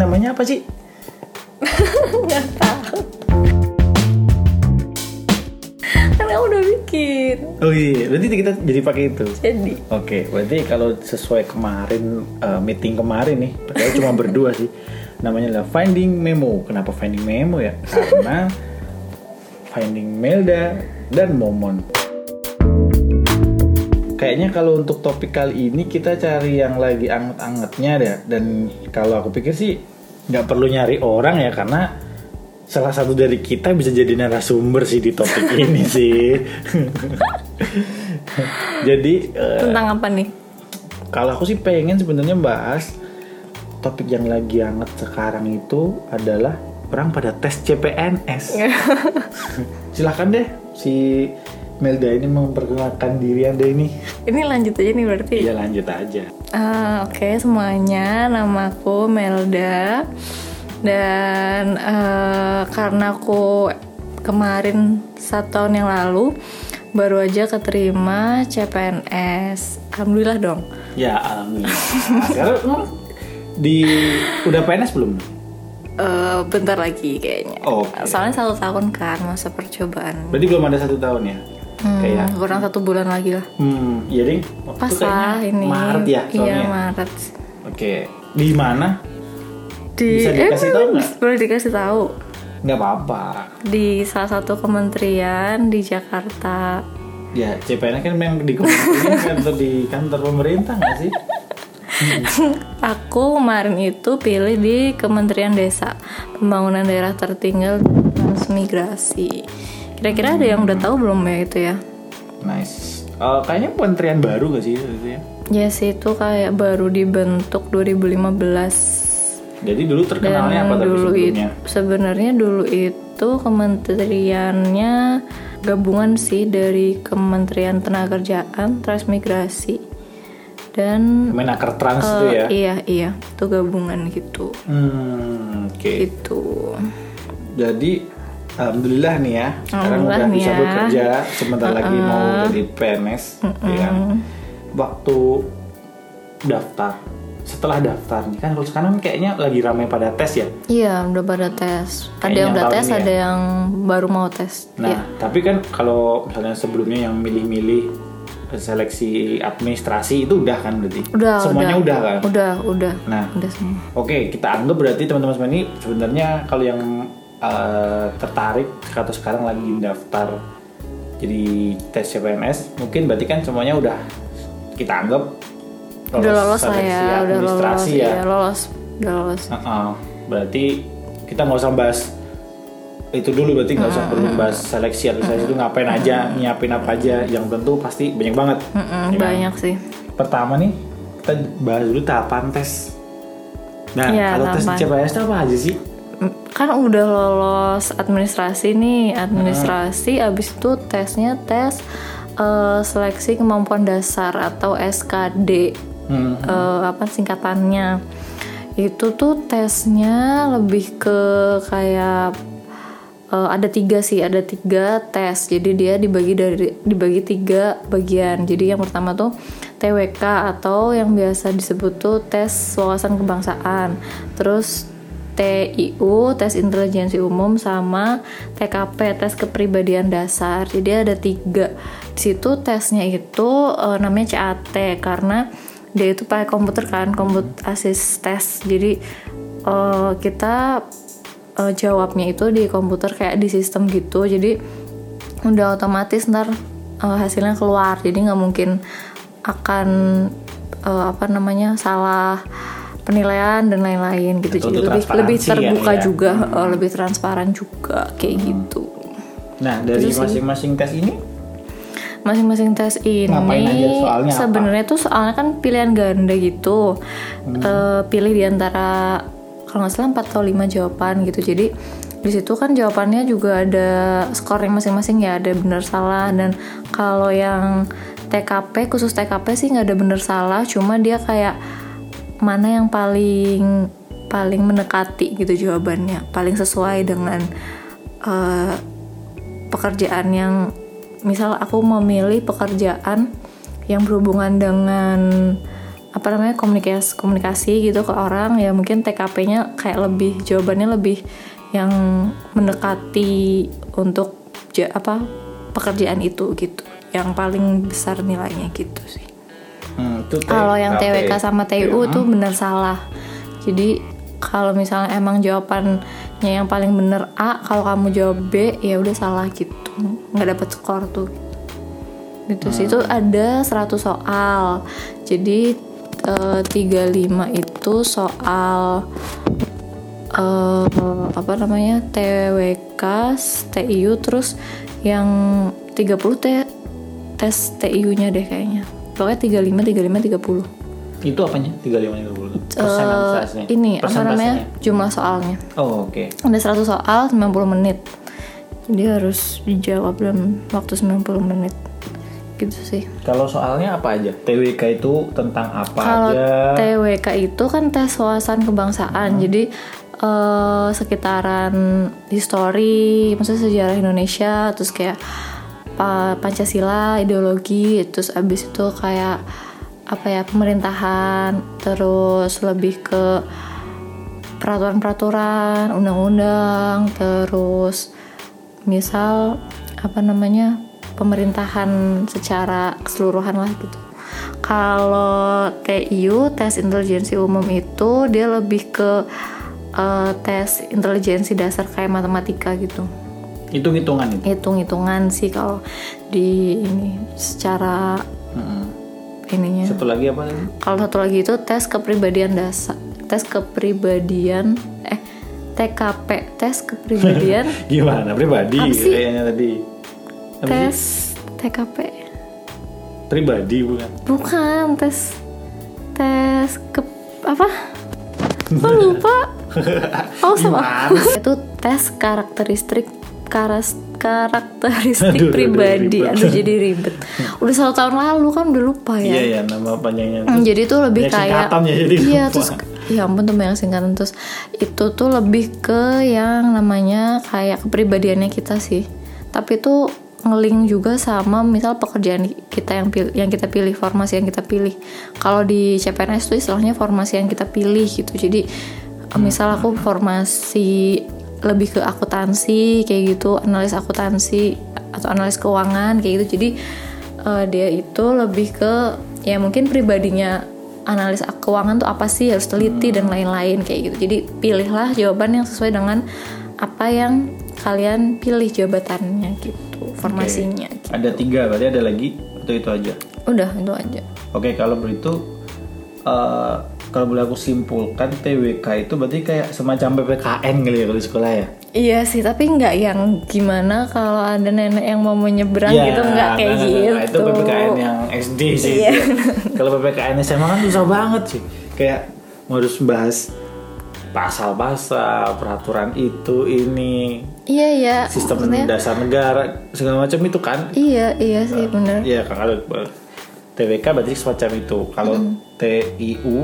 namanya apa sih? nggak tahu kan kamu udah bikin Oh iya, berarti kita jadi pakai itu. jadi Oke, berarti kalau sesuai kemarin eh, meeting kemarin nih, padahal cuma berdua sih. Namanya adalah finding memo. Kenapa finding memo ya? Karena finding Melda dan Momon. Kayaknya kalau untuk topik kali ini kita cari yang lagi anget-angetnya deh. Dan kalau aku pikir sih nggak perlu nyari orang ya karena salah satu dari kita bisa jadi narasumber sih di topik ini sih. jadi eh, tentang apa nih kalau aku sih pengen sebenarnya bahas topik yang lagi hangat sekarang itu adalah orang pada tes CPNS. Silahkan deh si Melda ini memperkenalkan diri anda ini. ini lanjut aja nih berarti Ya lanjut aja. Ah, Oke semuanya, nama aku Melda dan eh, karena aku kemarin satu tahun yang lalu baru aja keterima CPNS, alhamdulillah dong. Ya alhamdulillah. Sekarang emang di udah PNS belum? Eh, bentar lagi kayaknya. Oke. Soalnya satu tahun kan masa percobaan. Berarti belum ada satu tahun ya? Hmm, Kayak kurang satu bulan lagi lah. hmm, iya ding. Waktu Pas lah ini. Maret ya Iya soalnya. Maret. Oke. Di mana? Di Bisa dikasih emang tahu nggak? Boleh dikasih tahu. Nggak apa-apa. Di salah satu kementerian di Jakarta. Ya, CPNS kan memang di kementerian kantor di kantor pemerintah nggak sih? Aku kemarin itu pilih di Kementerian Desa Pembangunan Daerah Tertinggal dan Transmigrasi. Kira-kira ada yang udah tahu belum ya itu ya? Nice. Eh, kayaknya kementerian baru gak sih itu ya? Yes itu kayak baru dibentuk 2015 Jadi dulu terkenalnya apa tapi dulu itu sebelumnya? sebenarnya dulu itu kementeriannya gabungan sih dari Kementerian Tenagakerjaan, Transmigrasi dan Menaker Trans itu eh, ya? iya iya itu gabungan gitu Hmm, oke. itu Jadi alhamdulillah nih ya, sekarang udah bisa ya. bekerja, sebentar lagi mau jadi PNS, ya kan? Waktu daftar, setelah daftar nih kan kalau sekarang kayaknya lagi ramai pada tes ya. Iya, udah pada tes. Ada Kayaknya yang udah tes, ya. ada yang baru mau tes. Nah, Iya. tapi kan kalau misalnya sebelumnya yang milih-milih seleksi administrasi itu udah kan berarti? Udah, Semuanya udah, kan? Udah, udah. Nah, Udah semua. Oke, kita anggap berarti teman-teman semua ini sebenarnya kalau yang eh, tertarik atau sekarang lagi daftar jadi tes CPNS, mungkin berarti kan semuanya udah kita anggap Udah lolos lah seleksi ya, udah lolos. administrasi ya. Iya, lolos. Udah lolos. Heeh. berarti kita nggak usah bahas itu dulu berarti nggak usah perlu bahas seleksi administrasi itu ngapain aja, nyiapin apa aja, yang tentu pasti banyak banget. Ya kan? banyak sih. Pertama nih kita bahas dulu tahapan tes. Nah, Iya, kalau tes. CPNS itu apa aja sih? Kan udah lolos administrasi nih, administrasi abis itu tesnya tes eh, seleksi kemampuan dasar atau SKD. Hmm. eh, apa singkatannya. Itu tuh tesnya lebih ke kayak eh, ada tiga sih ada tiga tes. Jadi dia dibagi dari dibagi tiga bagian. Jadi yang pertama tuh TWK atau yang biasa disebut tuh tes wawasan kebangsaan. Terus TIU tes intelijensi umum sama TKP tes kepribadian dasar. Jadi ada tiga. Di situ tesnya itu eh, namanya CAT karena dia itu pakai komputer kan komputer asis tes. Jadi eh, kita eh, jawabnya itu di komputer kayak di sistem gitu. Jadi udah otomatis ntar eh, hasilnya keluar. Jadi nggak mungkin akan eh, apa namanya salah penilaian dan lain-lain gitu. Betul, jadi lebih lebih ya, terbuka ya. Hmm. juga eh, lebih transparan juga kayak gitu. Nah, dari Itu sih. masing-masing tes ini? Masing-masing tes ini sebenarnya tuh soalnya kan pilihan ganda gitu. Hmm. Eh, pilih di antara kalau nggak salah 4 atau 5 jawaban gitu. Jadi di situ kan jawabannya juga ada skornya masing-masing ya ada benar salah. Dan kalau yang TKP khusus TKP sih nggak ada benar salah. Cuma dia kayak mana yang paling paling mendekati gitu jawabannya paling sesuai dengan eh, pekerjaan yang misal aku memilih pekerjaan yang berhubungan dengan apa namanya komunikasi komunikasi gitu ke orang ya mungkin TKP-nya kayak lebih jawabannya lebih yang mendekati untuk apa pekerjaan itu gitu yang paling besar nilainya gitu sih Hmm, kalau yang. TWK sama TU tuh bener salah. Jadi kalau misalnya emang jawabannya yang paling bener A kalau kamu jawab B ya udah salah gitu. Nggak dapet skor tuh. Gitu sih. Itu ada 100 soal. Jadi eh, 35 itu soal eh, apa namanya TWK TIU terus yang 30 T tes TIU-nya deh kayaknya pokoknya 35 35 30 itu apanya? 35 30 Eh, persentasenya ini apa Persentasenya? namanya? jumlah soalnya. Oh oke. Ada 100 soal 90 menit. Jadi harus dijawab dalam waktu 90 menit. Gitu sih. Kalau soalnya apa aja? TWK itu tentang apa kalau aja? TWK itu kan tes wawasan kebangsaan. Jadi eh, sekitaran histori maksudnya sejarah Indonesia terus kayak Pancasila ideologi terus abis itu kayak apa ya pemerintahan terus lebih ke peraturan-peraturan, undang-undang, terus misal apa namanya pemerintahan secara keseluruhan lah gitu. Kalau TIU tes intelijensi umum itu dia lebih ke eh, tes intelijensi dasar kayak matematika gitu. Hitung hitungan itu Hitung-hitungan sih kalau di ini secara Mm-mm. ininya. satu lagi apa lagi Kalau satu lagi itu tes kepribadian dasar, tes kepribadian eh TKP, tes kepribadian, gimana pribadi kayaknya tadi Apa sih? tes TKP. pribadi bukan Bukan tes tes ke apa? Kok lupa? Oh sama. Itu tes karakteristik karas karakteristik Aduh, pribadi. Aduh jadi ribet. Udah satu tahun lalu kan udah lupa ya. iya ya nama panjangnya Hmm, jadi itu lebih kayak ya, jadi iya lupa. terus ya ampun tuh banyak singkatan terus itu tuh lebih ke yang namanya kayak kepribadiannya kita sih tapi itu ngeling juga sama misal pekerjaan kita yang pilih, yang kita pilih formasi yang kita pilih kalau di CPNS tuh istilahnya formasi yang kita pilih gitu jadi misal aku formasi lebih ke akuntansi kayak gitu analis akuntansi atau analis keuangan kayak gitu. Jadi eh, dia itu lebih ke ya mungkin pribadinya analis keuangan tuh apa sih harus teliti dan lain-lain kayak gitu. Jadi pilihlah jawaban yang sesuai dengan apa yang kalian pilih jabatannya gitu formasinya ada tiga berarti ada lagi atau itu aja? Udah itu aja. Oke, kalau begitu eh, kalau boleh aku simpulkan TWK itu berarti kayak semacam PPKN kali ya kalau di sekolah ya. iya sih tapi nggak yang gimana kalau ada nenek yang mau menyeberang Iya, gitu nggak kayak nah, gitu nah, itu PPKN yang SD sih. Iya. ya. kalau PPKN SMA kan susah banget sih. Kayak harus bahas pasal-pasal, peraturan itu ini, iya iya sistem maksudnya- dasar negara segala macam itu kan. iya iya sih bener Iya, kalau TWK berarti semacam itu. Kalau TIU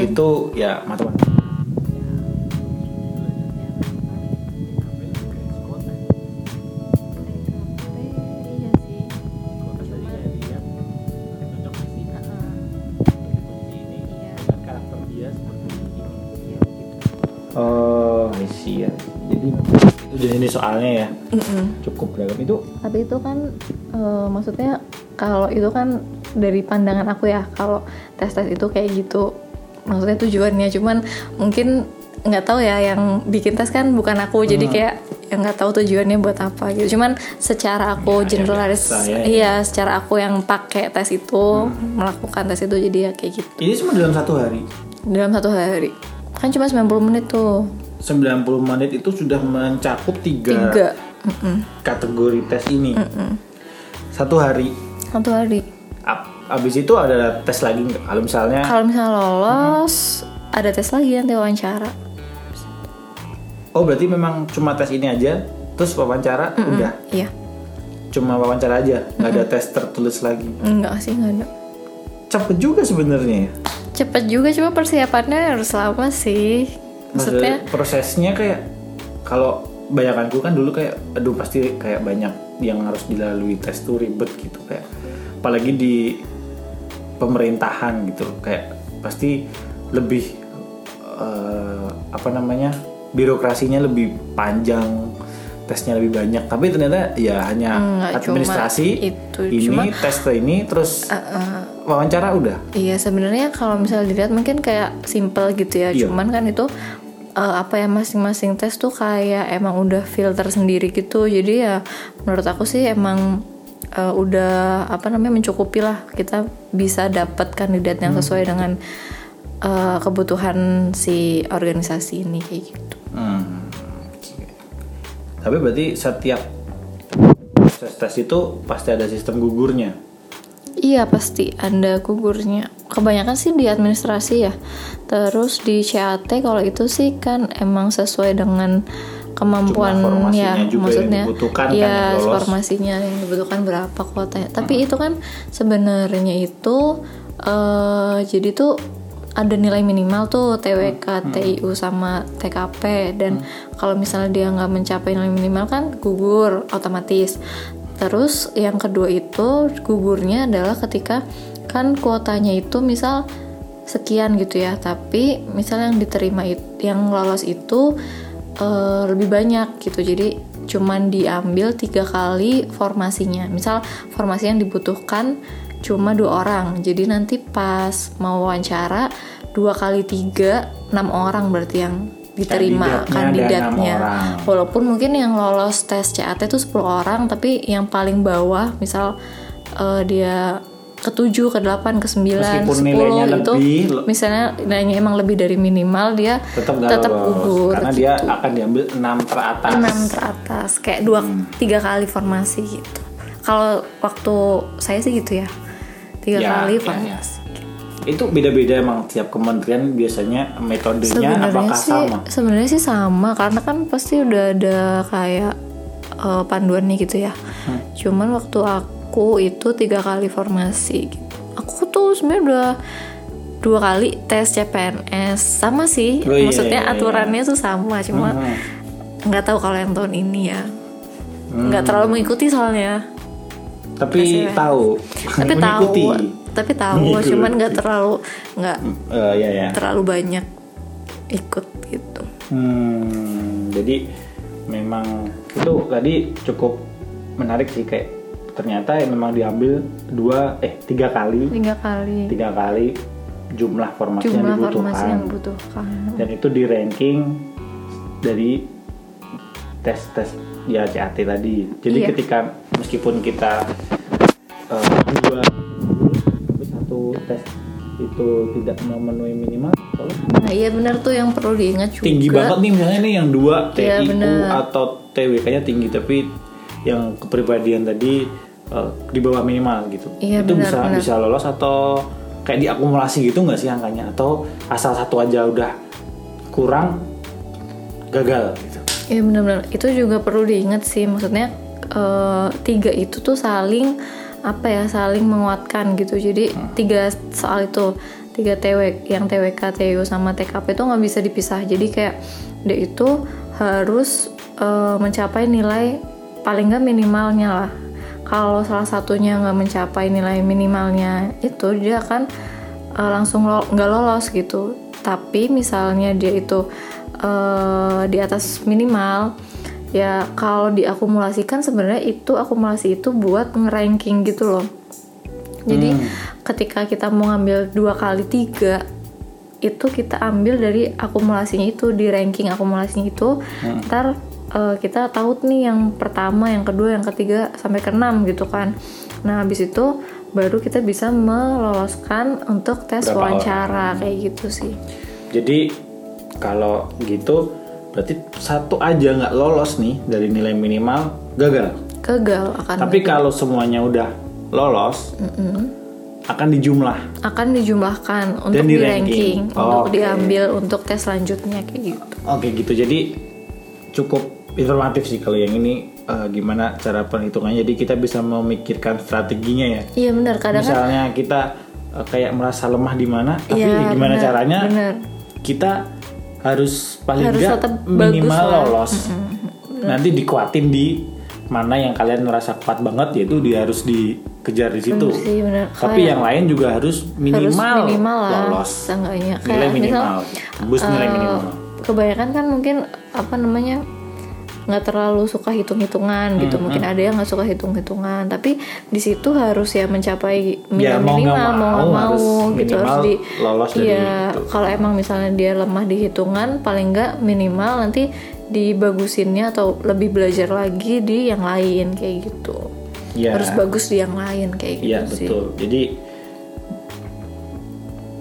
itu ya matematika. Oh, I see ya. Jadi itu jenis soalnya ya. Cukup beragam itu. tapi itu kan eh, maksudnya kalau itu kan dari pandangan aku ya kalau tes tes itu kayak gitu maksudnya tujuannya. Cuman mungkin nggak tahu ya yang bikin tes kan bukan aku. Jadi kayak yang nggak tahu tujuannya buat apa gitu. Cuman secara aku Ya, ya, generalis biasa ya, ya. iya secara aku yang pakai tes itu melakukan tes itu jadi ya kayak gitu. Ini semua dalam satu hari. dalam satu hari. Kan cuma 90 menit tuh. 90 menit itu sudah mencakup tiga, tiga. Mm-mm. kategori tes ini. Satu hari. satu hari. Ab- Abis itu ada tes lagi nggak? Kalau misalnya kalau misalnya lolos ada tes lagi nanti wawancara Oh berarti memang cuma tes ini aja, terus wawancara udah, iya cuma wawancara aja, nggak ada tes tertulis lagi. enggak sih enggak ada Cepet juga sebenarnya. ya. cepet juga cuma persiapannya harus lama sih maksudnya Maksudnya prosesnya kayak kalau bayanganku kan dulu kayak, aduh pasti kayak banyak yang harus dilalui tes tuh ribet gitu kayak, apalagi di pemerintahan gitu kayak pasti lebih eh, apa namanya birokrasinya lebih panjang tesnya lebih banyak tapi ternyata ya hanya Enggak, cuma administrasi itu. ini Cuma- tes ini terus wawancara udah Iya sebenarnya kalau misalnya dilihat mungkin kayak simple gitu ya. Iya. Cuman kan itu eh, apa ya masing-masing tes tuh kayak emang udah filter sendiri gitu. Jadi ya menurut aku sih emang eh, udah apa namanya mencukupi lah kita bisa dapat kandidat yang sesuai dengan eh, kebutuhan si organisasi ini kayak gitu. Hmm. Tapi berarti setiap tes tes itu pasti ada sistem gugurnya. Iya pasti ada gugurnya. Kebanyakan sih di administrasi ya. Terus di CAT kalau itu sih kan emang sesuai dengan kemampuan ya juga yang maksudnya dibutuhkan kan ya yang lolos. formasinya yang dibutuhkan berapa kuotanya. Tapi itu kan sebenarnya itu eh jadi tuh ada nilai minimal tuh TWK, TIU sama TKP dan kalau misalnya dia nggak mencapai nilai minimal kan gugur otomatis. Terus yang kedua itu gugurnya adalah ketika kan kuotanya itu misal sekian gitu ya, tapi misal yang diterima it- yang lolos itu eh, lebih banyak gitu. Jadi cuman diambil tiga kali formasinya. Misal formasi yang dibutuhkan cuma dua orang. Jadi nanti pas mau wawancara dua kali tiga enam orang berarti yang diterima Kandidatnya kandidatnya. Walaupun mungkin yang lolos tes CAT itu 10 orang, tapi yang paling bawah misal eh, dia ketujuh, ke delapan, ke sembilan, sepuluh itu lebih, misalnya nilainya emang lebih dari minimal dia Tetap tetap gugur karena dia akan diambil 6 teratas. enam teratas kayak dua Hmm. tiga kali formasi gitu. Kalau waktu saya sih gitu ya tiga Ya, kali ya, ya. formasi. Itu beda-beda emang tiap kementerian biasanya metodenya Sebenarnya apakah sih sama? sebenarnya sih sama karena kan pasti udah ada kayak eh, panduannya gitu ya. Hmm. Cuman waktu aku itu tiga kali formasi. Gitu. Aku tuh sebenarnya udah dua kali tes CPNS sama sih. Oh, iya, Maksudnya iya, iya. aturannya tuh sama, cuma Hmm. nggak tahu kalau yang tahun ini ya. Nggak terlalu mengikuti soalnya. Tapi Tes tahu Tapi tahu, tapi tahu, Mengikuti. cuman nggak terlalu nggak Eh, ya ya. terlalu banyak ikut gitu. Hmm, jadi memang itu tadi cukup menarik sih kayak ternyata yang memang diambil dua eh tiga kali Tiga kali. tiga kali jumlah formasi yang jumlah dibutuhkan formasi yang dibutuhkan. dan itu di ranking dari tes tes ya CAT tadi jadi Iya. ketika meskipun kita eh, dua tapi satu tes itu tidak memenuhi minimal. Nah iya benar tuh yang perlu diingat juga. tinggi banget nih misalnya nih yang dua Iya, TIU bener. atau TWK-nya tinggi tapi yang kepribadian tadi eh, di bawah minimal gitu. Iya, itu benar, bisa benar. bisa lolos atau kayak diakumulasi gitu nggak sih angkanya atau asal satu aja udah kurang gagal gitu. Iya benar-benar itu juga perlu diingat sih maksudnya eh, tiga itu tuh saling apa ya saling menguatkan gitu jadi tiga soal itu tiga TW yang TWK TU sama TKP itu nggak bisa dipisah jadi kayak dia itu harus eh, mencapai nilai paling nggak minimalnya lah. Kalau salah satunya nggak mencapai nilai minimalnya itu dia akan eh, langsung lo- nggak lolos gitu. Tapi misalnya dia itu eh, di atas minimal ya kalau diakumulasikan sebenarnya itu akumulasi itu buat ngeranking gitu loh. Jadi ketika kita mau ngambil dua kali tiga itu kita ambil dari akumulasinya itu di ranking akumulasinya itu ntar eh, kita tahu nih yang pertama yang kedua yang ketiga sampai ke enam gitu kan nah habis itu baru kita bisa meloloskan untuk tes Berapa wawancara kayak gitu sih Jadi kalau gitu berarti satu aja nggak lolos nih dari nilai minimal gagal. gagal akan Tapi kalau semuanya udah lolos akan dijumlah. akan dijumlahkan untuk di di ranking. ranking, untuk Oke. diambil untuk tes selanjutnya kayak gitu. Oke gitu. Jadi cukup informatif sih kalau yang ini eh, gimana cara perhitungannya. Jadi kita bisa memikirkan strateginya ya. Iya benar kadang kan Misalnya kita eh, kayak merasa lemah di mana, tapi Iya, gimana benar, caranya benar. kita harus paling Harus tetap minimal bagus lah. lolos. Nanti dikuatin di mana yang kalian merasa kuat banget yaitu dia harus di kejar di situ. Bener sih, bener. Tapi Kayak- yang lain juga harus minimal, harus minimal lah lolos. seenggaknya Nilai kayak minimal. misal Bus nilai minimal. kebanyakan kan mungkin apa namanya nggak terlalu suka hitung-hitungan gitu Hmm, mungkin ada yang nggak suka hitung-hitungan tapi di situ harus ya mencapai Ya, nilai mau nggak minimal mau mau mau, harus gitu minimal harus di lolos iya itu. kalau emang misalnya dia lemah di hitungan paling nggak minimal nanti dibagusinnya atau lebih belajar lagi di yang lain kayak gitu Iya. harus bagus di yang lain kayak gitu Iya sih betul. Jadi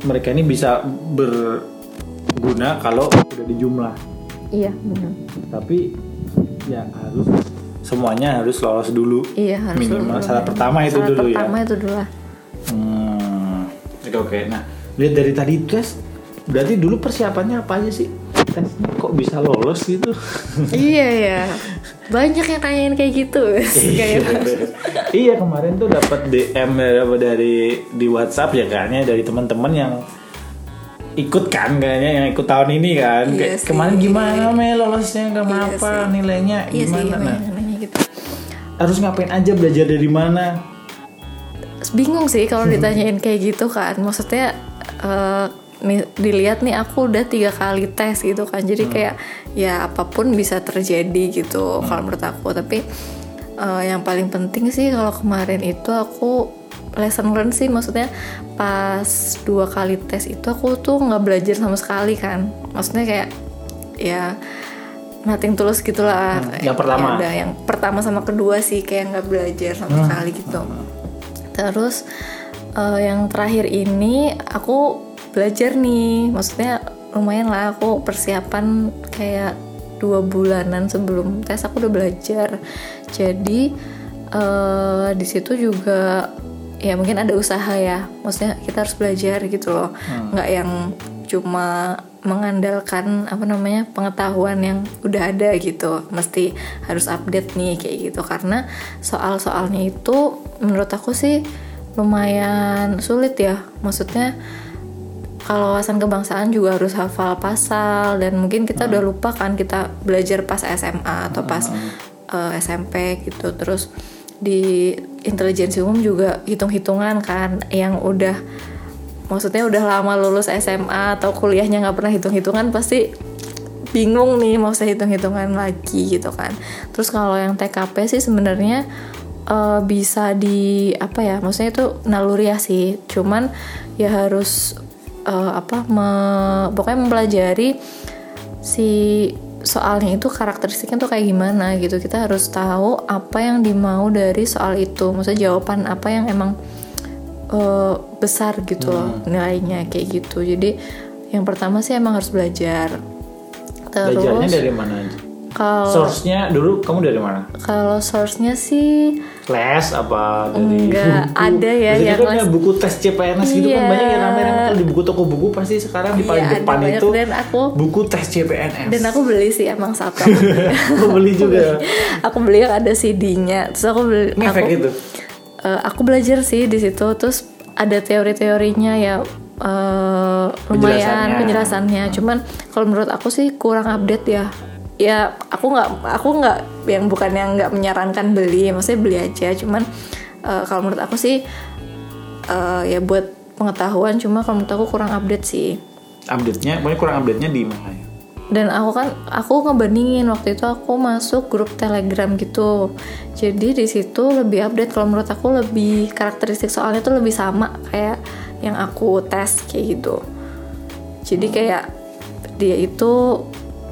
mereka ini bisa berguna kalau udah di jumlah. iya benar Tapi ya harus semuanya harus lolos dulu. Iya harus Minimal dulu. syarat pertama itu Syarat dulu ya. pertama itu dulu lah. Hmm. Oke oke. Nah lihat dari tadi tes, berarti dulu persiapannya apa aja sih? Tesnya kok bisa lolos gitu? iya ya. Banyak yang nanyain kayak gitu. kayak iya kemarin tuh dapat DM dari, dari di WhatsApp ya kayaknya dari teman-teman yang ikut kan kayaknya yang ikut tahun ini kan Iya Kayak, sih. kemarin gimana Mel lolosnya gak Iya apa sih. nilainya iya sih gimana nah yang nanya gitu. harus ngapain aja belajar dari mana Bingung sih kalau ditanyain kayak gitu kan. Maksudnya eh, nih, dilihat nih aku udah tiga kali tes gitu kan. Jadi kayak ya apa pun bisa terjadi gitu kalau menurut aku. Tapi eh, yang paling penting sih kalau kemarin itu aku lesson learn sih maksudnya pas dua kali tes itu aku tuh nggak belajar sama sekali kan. Maksudnya kayak ya nothing tulus gitulah. Hmm, yang pertama? Ya udah, yang pertama sama kedua sih kayak nggak belajar sama sekali gitu. Terus eh, yang terakhir ini aku belajar nih. Maksudnya lumayan lah aku persiapan kayak dua bulanan sebelum tes aku udah belajar. Jadi eh, di situ juga ya mungkin ada usaha ya. Maksudnya kita harus belajar gitu loh. Nggak yang cuma mengandalkan apa namanya pengetahuan yang udah ada gitu. Mesti harus update nih kayak gitu. Karena soal-soalnya itu menurut aku sih lumayan sulit ya. Maksudnya kalau wawasan kebangsaan juga harus hafal pasal. Dan mungkin kita udah lupa kan kita belajar pas SMA atau pas eh, SMP gitu. Terus di intelijensi umum juga hitung-hitungan kan yang udah maksudnya udah lama lulus SMA atau kuliahnya nggak pernah hitung-hitungan pasti bingung nih mau saya hitung-hitungan lagi gitu kan. Terus kalau yang TKP sih sebenarnya eh, bisa di apa ya maksudnya itu naluriah sih. Cuman ya harus eh, apa me- pokoknya mempelajari si soalnya itu karakteristiknya tuh kayak gimana gitu. Kita harus tahu apa yang dimau dari soal itu. Maksudnya jawaban apa yang emang eh, besar gitu loh nilainya kayak gitu. Jadi yang pertama sih emang harus belajar. Belajarnya terus dari mana aja? kalau source-nya dulu kamu dari mana? kalau source-nya sih les apa dari Enggak, buku? ada ya Biasanya yang kan les- ada buku tes CPNS gitu kan Iya. banyak yang rame-rame. Kalau di buku toko buku pasti sekarang di Iya, paling ada depan banyak. itu Dan aku- buku tes CPNS dan aku beli sih emang satu. Aku beli juga. aku beli yang ada CD-nya terus aku beli ngefek aku, gitu? Eh, aku belajar sih di situ. Terus ada teori-teorinya ya eh, lumayan Penjelasannya. penjelasannya. Cuman kalau menurut aku sih kurang update ya ya aku nggak aku nggak yang bukan yang nggak menyarankan beli maksudnya beli aja. Cuman eh, kalau menurut aku sih eh, ya buat pengetahuan cuma kalau menurut aku kurang update sih. Update-nya pokoknya kurang update-nya di mana ya? Dan aku kan aku ngebandingin waktu itu aku masuk grup telegram gitu. Jadi di situ lebih update kalau menurut aku lebih karakteristik soalnya tuh lebih sama kayak yang aku tes kayak gitu. Jadi kayak dia itu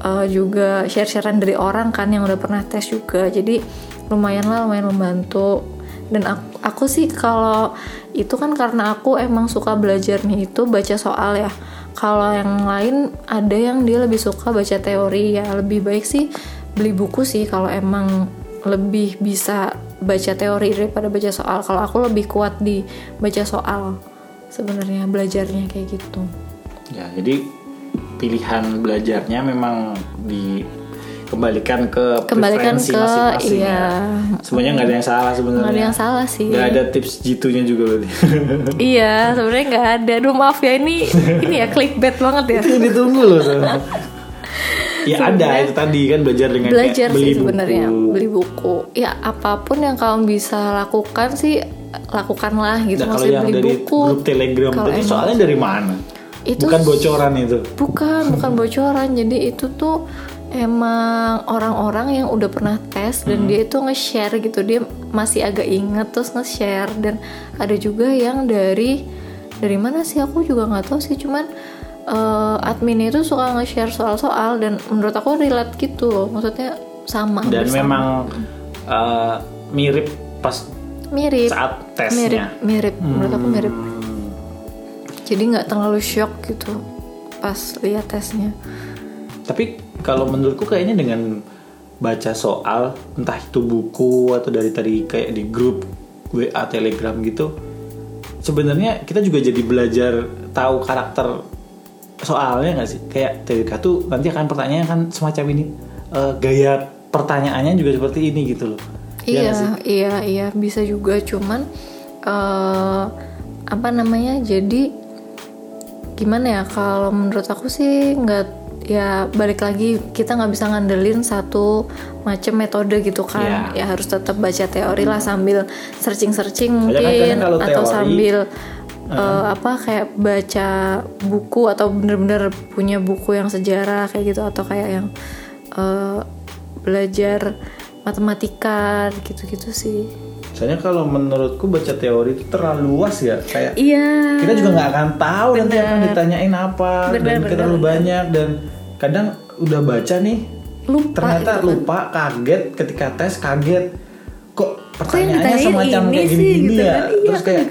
uh, juga share-sharean dari orang kan yang udah pernah tes juga. Jadi lumayan lah lumayan membantu. Dan aku, aku sih kalau itu kan karena aku emang suka belajarnya itu baca soal ya. Kalau yang lain ada yang dia lebih suka baca teori. Ya lebih baik sih beli buku sih kalau emang lebih bisa baca teori daripada baca soal. Kalau aku lebih kuat di baca soal sebenarnya belajarnya kayak gitu. Ya jadi pilihan belajarnya memang dikembalikan ke Kembalikan preferensi ke- masing-masing iya. ya. semuanya nggak ada yang salah sebenarnya. Nggak ada yang salah sih. Nggak ada tips jitunya juga berarti. Iya sebenarnya nggak ada. Aduh maaf ya ini ini ya clickbait banget ya. Itu ditunggu loh ya ada itu tadi kan belajar dengan kayak belajar beli sih sebenarnya beli buku. Ya apa pun yang kamu bisa lakukan sih lakukanlah gitu. Nah, kalau yang beli dari buku. grup telegram tadi soalnya dari mana Itu bukan bocoran itu? Bukan bukan bocoran. Jadi itu tuh emang orang-orang yang udah pernah tes Hmm. dan dia itu nge-share gitu. Dia masih agak inget terus nge-share. Dan ada juga yang dari dari mana sih? Aku juga nggak tahu sih. Cuman eh, adminnya itu suka nge-share soal-soal dan menurut aku relate gitu loh. Maksudnya sama dan bersama. memang uh, mirip pas mirip. saat mirip tesnya mirip. Menurut aku mirip. Hmm. Jadi nggak terlalu shock gitu pas lihat tesnya Tapi kalau menurutku kayaknya dengan baca soal entah itu buku atau dari tadi kayak di grup WA Telegram gitu sebenarnya kita juga jadi belajar tahu karakter soalnya nggak sih kayak TWK tuh nanti akan pertanyaan kan semacam ini eh, gaya pertanyaannya juga seperti ini gitu loh Iya Iya, sih? iya, iya bisa juga cuman eh apa namanya? Jadi gimana ya kalau menurut aku sih nggak ya balik lagi kita nggak bisa ngandelin satu macam metode gitu kan. Iya. ya harus tetap baca teori lah sambil searching searching kan mungkin kadang kalau atau teori, sambil eh, apa kayak baca buku atau bener-bener punya buku yang sejarah kayak gitu atau kayak yang eh, belajar matematika gitu-gitu sih soalnya kalau menurutku baca teori itu terlalu luas ya kayak iya. kita juga nggak akan tahu nanti akan ditanyain apa Bener, dan bener, kita terlalu banyak dan kadang udah baca nih lupa ternyata gitu kan. lupa kaget ketika tes kaget. Kok pertanyaannya ditanyain semacam ini kayak sih, gini-gini gitu ya? kan. Iya, terus kayak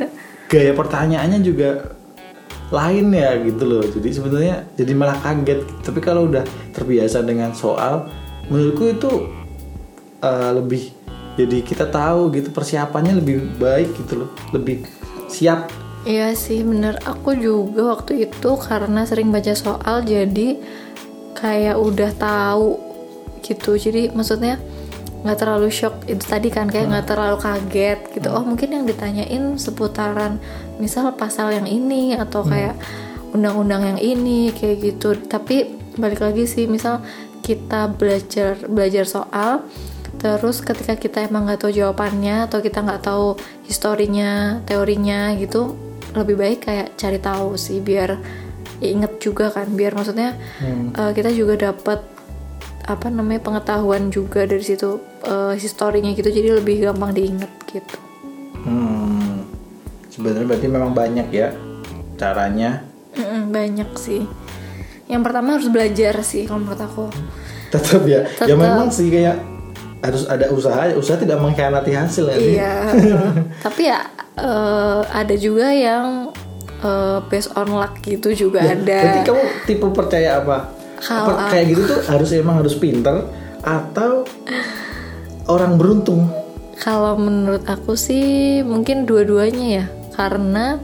gaya pertanyaannya juga lain ya gitu loh. Jadi sebenarnya jadi malah kaget. Tapi kalau udah terbiasa dengan soal menurutku itu uh, lebih jadi kita tahu gitu persiapannya lebih baik gitu loh lebih siap Iya sih bener Aku juga waktu itu karena sering baca soal jadi kayak udah tahu gitu. Jadi maksudnya nggak terlalu shock itu tadi kan kayak nggak terlalu kaget gitu. Oh mungkin yang ditanyain seputaran misal pasal yang ini atau kayak undang-undang yang ini kayak gitu. Tapi balik lagi sih misal kita belajar belajar soal terus ketika kita emang nggak tahu jawabannya atau kita nggak tahu historinya teorinya gitu lebih baik kayak cari tahu sih biar ya inget juga kan. Biar maksudnya eh, kita juga dapat apa namanya pengetahuan juga dari situ eh, historinya gitu. Jadi lebih gampang diinget gitu. Hmm, sebenarnya berarti memang banyak ya caranya. Mm-mm, banyak sih. Yang pertama harus belajar sih kalau menurut aku. Tetap ya. Ya Tetap. memang sih kayak harus ada usaha. Usaha tidak mengkhianati hasil ya. Iya, tapi ya eh, ada juga yang eh, based on luck gitu juga Ya, ada. Berarti kamu tipe percaya apa? Kalau kayak gitu tuh harus emang harus pinter atau orang beruntung? Kalau menurut aku sih mungkin dua-duanya ya, karena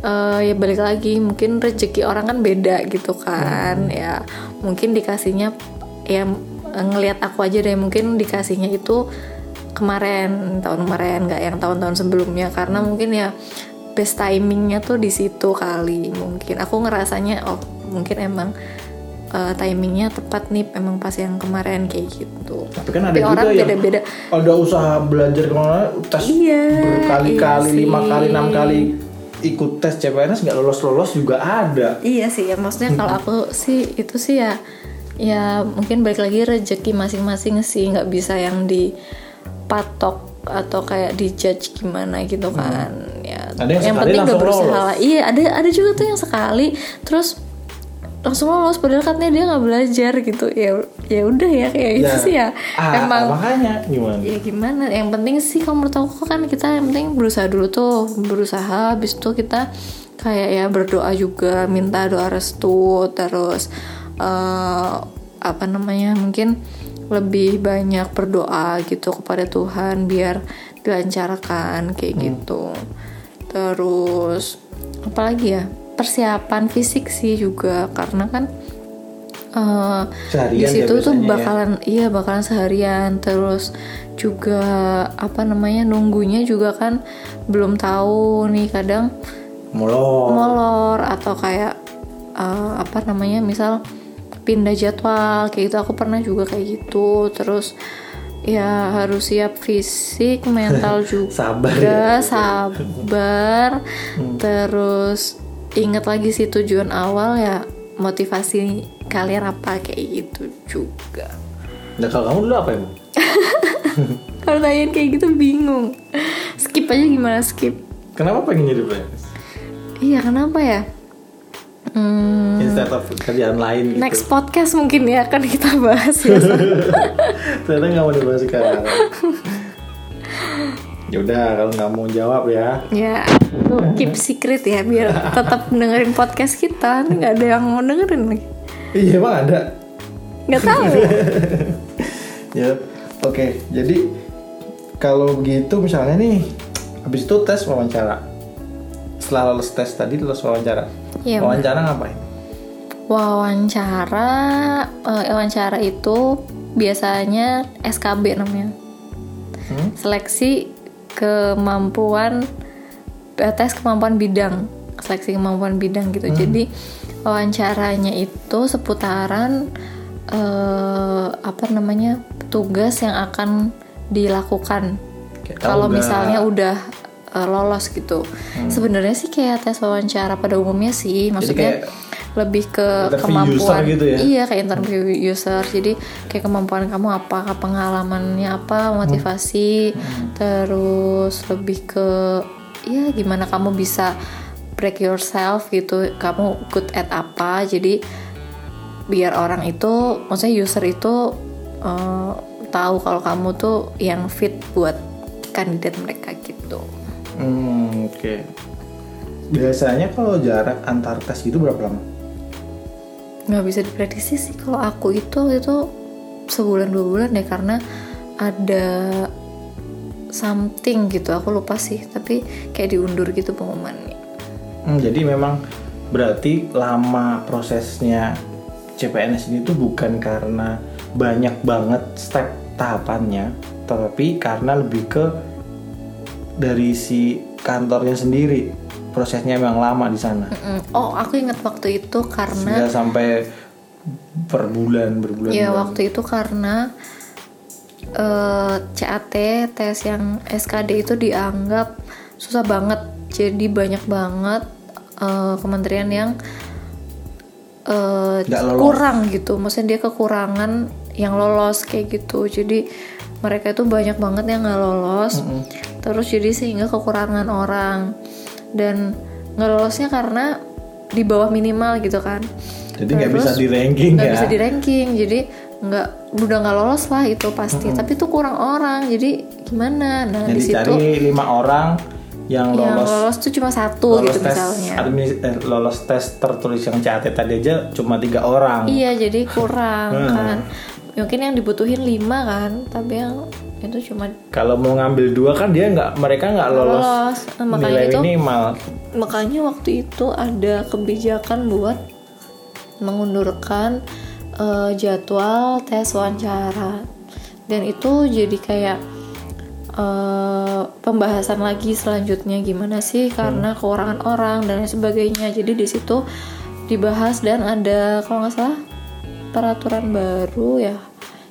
eh, ya balik lagi mungkin rezeki orang kan beda gitu kan, ya mungkin dikasihnya ya ngelihat aku aja deh mungkin dikasihnya itu kemarin tahun kemarin nggak yang tahun-tahun sebelumnya karena mungkin ya best timingnya tuh di situ kali mungkin aku ngerasanya oh mungkin emang eh, timingnya tepat nih emang pas yang kemarin kayak gitu Tapi kan ada Tapi juga orang yang beda-beda. ada usaha belajar ke mana tes Iya, berkali-kali, iya lima kali, enam kali ikut tes CPNS nggak lolos-lolos juga ada. Iya sih ya maksudnya kalau aku sih itu sih ya ya mungkin balik lagi rezeki masing-masing sih nggak bisa yang dipatok atau kayak dijudge gimana gitu kan ya Ada yang sekali penting udah berusaha lolos. lah. iya ada ada juga tuh yang sekali terus langsung lolos padahal katanya dia nggak belajar gitu ya ya udah ya kayak gitu sih ya ah, emang makanya gimana? ya gimana yang penting sih kalau menurut aku kan kita yang penting berusaha dulu tuh berusaha habis itu kita kayak ya berdoa juga minta doa restu terus eh, apa namanya mungkin lebih banyak berdoa gitu kepada Tuhan biar dilancarkan kayak gitu terus apalagi ya persiapan fisik sih juga karena kan Seharian di ya situ tuh ya. bakalan iya bakalan seharian terus juga apa namanya nunggunya juga kan belum tahu nih kadang Molor. molor atau kayak eh, apa namanya misal pindah jadwal kayak gitu. Aku pernah juga kayak gitu. Terus ya harus siap fisik mental juga Sabar ya. sabar. Terus ingat lagi sih tujuan awal ya motivasi kalian apa kayak gitu juga. Nah kalau kamu dulu apa emang? kalau kalian kayak gitu bingung. Skip aja gimana skip. Kenapa pengen jadi PNS? iya kenapa ya Hmm, Instead of kerjaan lain gitu. next podcast mungkin ya akan kita bahas ya Ternyata nggak mau dibahas sekarang. ya udah kalau nggak mau jawab ya. ya keep secret ya biar tetap dengerin podcast kita nggak ada yang mau dengerin lagi Iya emang ada. nggak tahu Ya oke. Jadi kalau begitu misalnya nih, habis itu tes wawancara. Setelah lolos tes tadi lulus wawancara. Iya, wawancara ngapain? wawancara eh, wawancara itu biasanya SKB namanya. Hmm? seleksi kemampuan eh, tes kemampuan bidang. Seleksi kemampuan bidang gitu. Jadi wawancaranya itu seputaran eh, apa namanya tugas yang akan dilakukan. Kalau misalnya udah eh, lolos gitu. Sebenarnya sih kayak tes wawancara pada umumnya sih maksudnya kayak lebih ke kemampuan user gitu ya? iya kayak interview user. Jadi kayak kemampuan kamu apa pengalamannya apa motivasi terus lebih ke ya gimana kamu bisa break yourself gitu kamu good at apa. Jadi biar orang itu maksudnya user itu eh, tahu kalau kamu tuh yang fit buat kandidat mereka gitu Hmm, oke. Biasanya kalau jarak antar tes itu berapa lama? nggak bisa diprediksi sih kalau aku itu itu sebulan dua bulan deh karena ada something gitu aku lupa sih tapi kayak diundur gitu pengumumannya Hmm, jadi memang berarti lama prosesnya CPNS ini tuh bukan karena banyak banget step tahapannya, tetapi karena lebih ke dari si kantornya sendiri prosesnya memang lama di sana. Mm, oh aku ingat waktu itu karena Nggak sampai per bulan berbulan. ya waktu itu karena eh, CAT tes yang SKD itu dianggap susah banget jadi banyak banget eh, kementerian yang eh, lolos. kurang gitu maksudnya dia kekurangan yang lolos kayak gitu jadi mereka itu banyak banget yang nggak lolos. Terus jadi sehingga kekurangan orang. Dan nggak lolosnya karena di bawah minimal gitu kan. Jadi nggak bisa di ranking nggak ya. bisa di ranking jadi nggak udah nggak lolos lah itu pasti. Tapi itu kurang orang. Jadi gimana? Nah Jadi di situ cari lima orang yang yang lolos lolos tuh cuma satu lolos gitu tes misalnya. admis- eh, lolos tes tertulis yang CAT tadi aja cuma tiga orang. iya jadi kurang Hmm. kan mungkin yang dibutuhin lima kan tapi yang itu cuma Kalau mau ngambil dua kan dia nggak mereka nggak lolos, lolos. Nah, makanya nilai itu minimal. makanya waktu itu ada kebijakan buat mengundurkan eh, jadwal tes wawancara. Dan itu jadi kayak eh, pembahasan lagi selanjutnya gimana sih karena kekurangan orang dan sebagainya. Jadi di situ dibahas dan ada kalau nggak salah peraturan baru ya.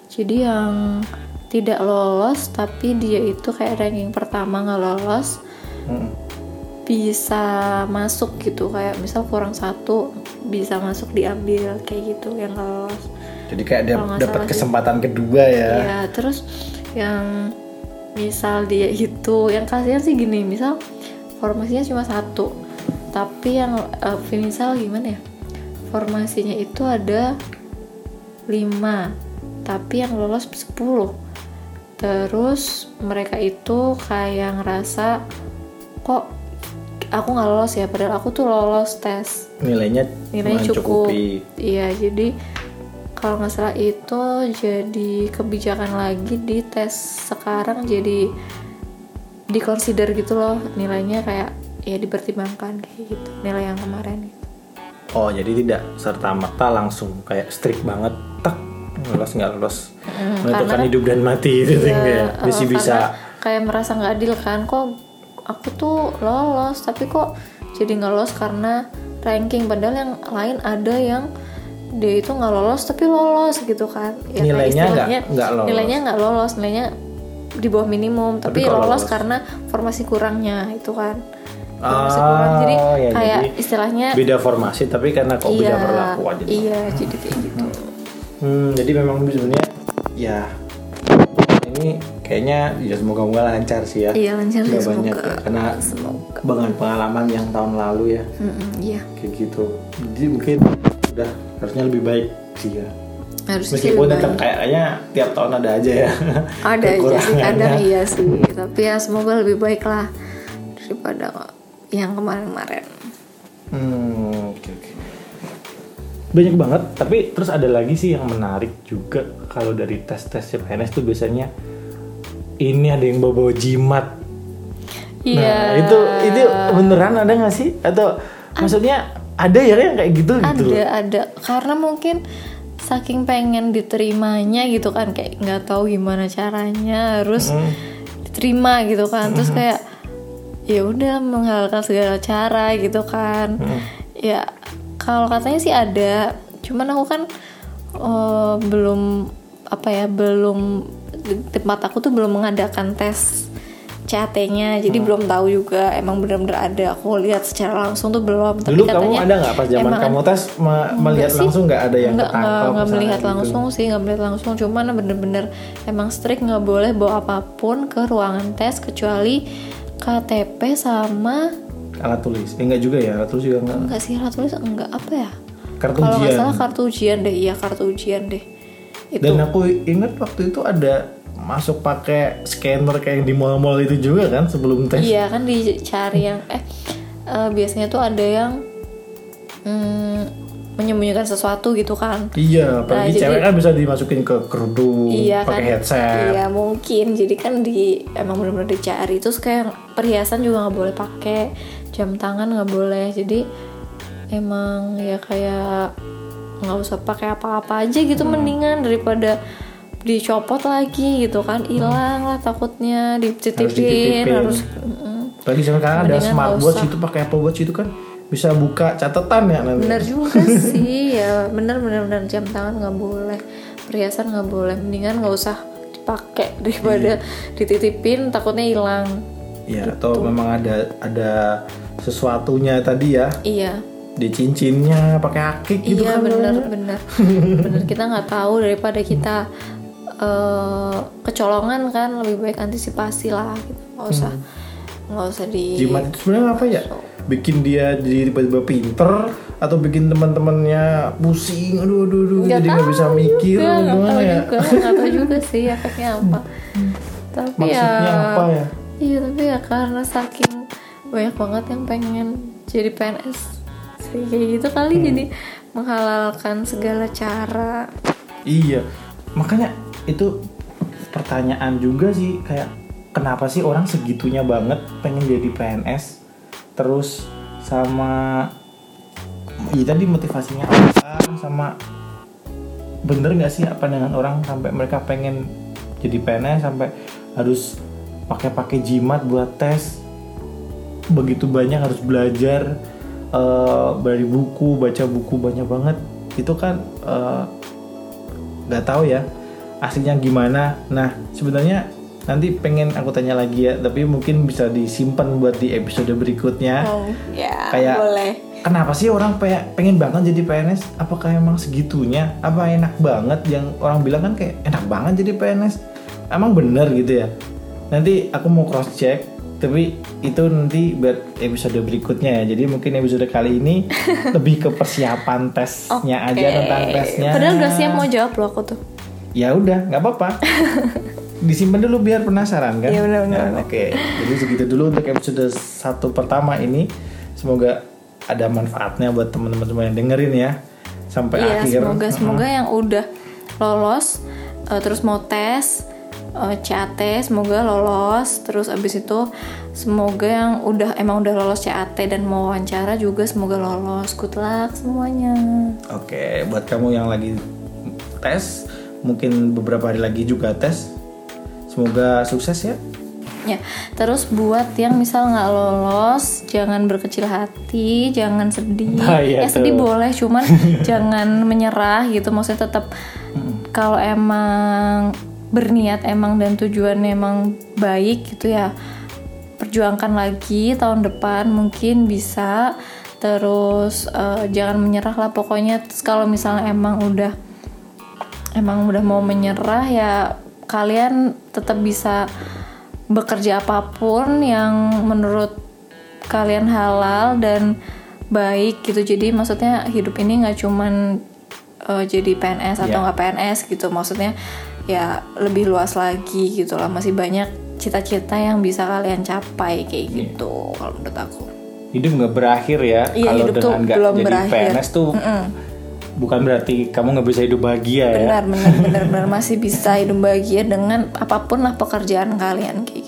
Jadi yang tidak lolos tapi dia itu kayak ranking pertama nggak lolos Hmm. bisa masuk gitu. Kayak misal kurang satu bisa masuk diambil kayak gitu yang nggak lolos. Jadi kayak dia dapat kesempatan kedua ya. ya terus yang misal dia itu yang kasihan sih gini misal formasinya cuma satu tapi yang eh, misal gimana ya? Formasinya itu ada lima tapi yang lolos 10 terus mereka itu kayak ngerasa kok aku nggak lolos ya? Padahal aku tuh lolos tes. Nilainya nilainya cukup. iya jadi kalau nggak salah itu jadi kebijakan lagi di tes sekarang jadi dikonsider gitu loh. Nilainya kayak ya dipertimbangkan kayak gitu. Nilai yang kemarin. gitu. Oh jadi tidak serta merta langsung kayak strict banget tak lolos nggak lolos menentukan karena- hidup dan mati itu Ya, ya. eh, Bisa bisa. karena kayak merasa nggak adil kan kok aku tuh lolos tapi kok jadi nggak lolos karena ranking padahal yang lain ada yang dia itu nggak lolos tapi lolos gitu kan ya, Nilainya nggak- nggak lolos. nilainya nggak lolos nilainya di bawah minimum Tapi tapi, lolos, lolos? karena formasi kurangnya itu kan Ah, formasi kurang jadi ya, kayak jadi istilahnya beda formasi tapi karena kok beda iya perlakuan jadi iya jadi kayak gitu. Hmm, jadi memang sebenarnya ya ini kayaknya ya semoga moga lancar sih ya. iya lancar banyak semoga. ya, karena semoga. dengan pengalaman yang tahun lalu ya. Iya. Kayak gitu. Jadi mungkin udah harusnya lebih baik sih ya. harusnya Meskipun tetap kayaknya tiap tahun ada aja ya. ada aja sih kadang iya sih. Tapi ya semoga lebih baik lah daripada yang kemarin-kemarin Hmm, oke oke. Banyak banget, tapi terus ada lagi sih yang menarik juga kalau dari tes-tes CPNS tuh biasanya ini ada yang bawa-bawa jimat. iya Nah, itu itu beneran ada nggak sih? Atau maksudnya ada ya yang kayak gitu gitu ada ada karena mungkin saking pengen diterimanya gitu kan kayak nggak tahu gimana caranya harus Hmm. diterima gitu kan terus kayak ya udah menghalalkan segala cara gitu kan Hmm. ya kalau katanya sih ada cuman aku kan eh, belum apa ya belum tempat aku tuh belum mengadakan tes CAT-nya jadi Hmm. belum tahu juga emang bener-bener ada aku lihat secara langsung tuh belum tapi Dulu kamu katanya ada nggak pas zaman kamu tes me- melihat sih. langsung nggak ada yang nggak ketangkap nggak, melihat gitu? langsung sih nggak melihat langsung cuman bener-bener emang strict nggak boleh bawa apa pun ke ruangan tes kecuali KTP sama Alat tulis, eh, enggak juga ya, alat tulis juga enggak. enggak sih alat tulis enggak apa ya Kartu kalau nggak ujian. salah kartu ujian deh iya kartu ujian deh itu Dan aku ingat waktu itu ada masuk pakai scanner kayak yang di mall-mall itu juga kan sebelum tes. iya kan dicari yang eh eh, biasanya tuh ada yang mm, menyembunyikan sesuatu gitu kan Iya, apalagi Nah, jadi- cewek kan bisa dimasukin ke kerudung, iya kan pakai headset. iya mungkin jadi kan di emang benar-benar dicari terus kayak perhiasan juga nggak boleh pakai jam tangan nggak boleh jadi emang ya kayak nggak usah pakai apa-apa aja gitu Hmm. mendingan daripada dicopot lagi gitu kan hilang lah takutnya dititipin dititipin. harus mm-mm. Apalagi sekarang ada smartwatch itu pakai Apple Watch itu kan bisa buka catatan ya nanti. bener juga sih ya. Bener bener bener. Jam tangan nggak boleh perhiasan nggak boleh. Mendingan nggak usah dipakai daripada dititipin takutnya hilang. Iya, atau memang ada ada sesuatunya tadi ya. Iya. Di cincinnya pakai akik gitu iya kan. bener bener. Bener kita nggak tahu daripada kita eh, kecolongan kan lebih baik antisipasi lah gitu. Nggak usah nggak usah di Jimat itu sebenarnya apa ya? Bikin dia jadi tiba-tiba pinter atau bikin teman-temannya pusing, aduh aduh aduh, Nggak jadi nggak bisa mikir, juga, gimana tahu ya? juga. Nggak tahu juga sih efeknya apa. Tapi Maksudnya ya apa ya? iya tapi ya karena saking banyak banget yang pengen jadi PNS sih kayak gitu kali. Hmm. jadi menghalalkan segala cara. Iya, makanya itu pertanyaan juga sih kayak kenapa sih orang segitunya banget pengen jadi PNS terus sama ya tadi motivasinya apa sama bener nggak sih apa dengan orang sampai mereka pengen jadi PNS sampai harus pakai-pakai jimat buat tes? Begitu banyak harus belajar eh, dari buku baca buku banyak banget. Itu kan eh, nggak tahu ya aslinya gimana. Nah sebenarnya nanti pengen aku tanya lagi ya tapi mungkin bisa disimpan buat di episode berikutnya. Oh ya Kayak- boleh. kenapa sih orang pe- pengen banget jadi PNS apakah emang segitunya? Apa enak banget? Yang orang bilang kan kayak enak banget jadi PNS emang bener gitu ya? Nanti aku mau cross check tapi itu nanti buat episode berikutnya ya. Jadi mungkin episode kali ini lebih ke persiapan tesnya aja Oke. tentang tesnya. Padahal udah siap mau jawab loh aku tuh. Ya udah nggak apa-apa disimpan dulu biar penasaran kan? Iya, benar, benar, Ya, oke jadi segitu dulu untuk episode satu pertama ini. Semoga ada manfaatnya buat teman-teman semua yang dengerin ya sampai Iya, akhir. semoga semoga yang udah lolos eh, terus mau tes eh, CAT semoga lolos. Terus abis itu semoga yang udah emang udah lolos CAT dan mau wawancara juga semoga lolos. Good luck semuanya. Oke buat kamu yang lagi tes mungkin beberapa hari lagi juga tes semoga sukses ya Ya, terus buat yang misal nggak lolos, jangan berkecil hati, jangan sedih. Nah, iya ya sedih boleh, cuman jangan menyerah gitu. Maksudnya tetap kalau emang berniat emang dan tujuannya emang baik gitu ya, perjuangkan lagi tahun depan mungkin bisa. Terus eh, jangan menyerah lah pokoknya. Terus kalau misalnya emang udah emang udah mau menyerah ya kalian tetap bisa bekerja apa pun yang menurut kalian halal dan baik gitu jadi maksudnya hidup ini nggak cuman uh, jadi PNS atau Ya. nggak PNS gitu maksudnya ya lebih luas lagi gitu lah masih banyak cita-cita yang bisa kalian capai kayak Iya. gitu kalau menurut aku hidup nggak berakhir ya Iya, kalau hidup tuh dengan nggak jadi berakhir. PNS tuh bukan berarti kamu nggak bisa hidup bahagia ya? Benar benar benar benar. Masih bisa hidup bahagia dengan apa pun lah pekerjaan kalian kayak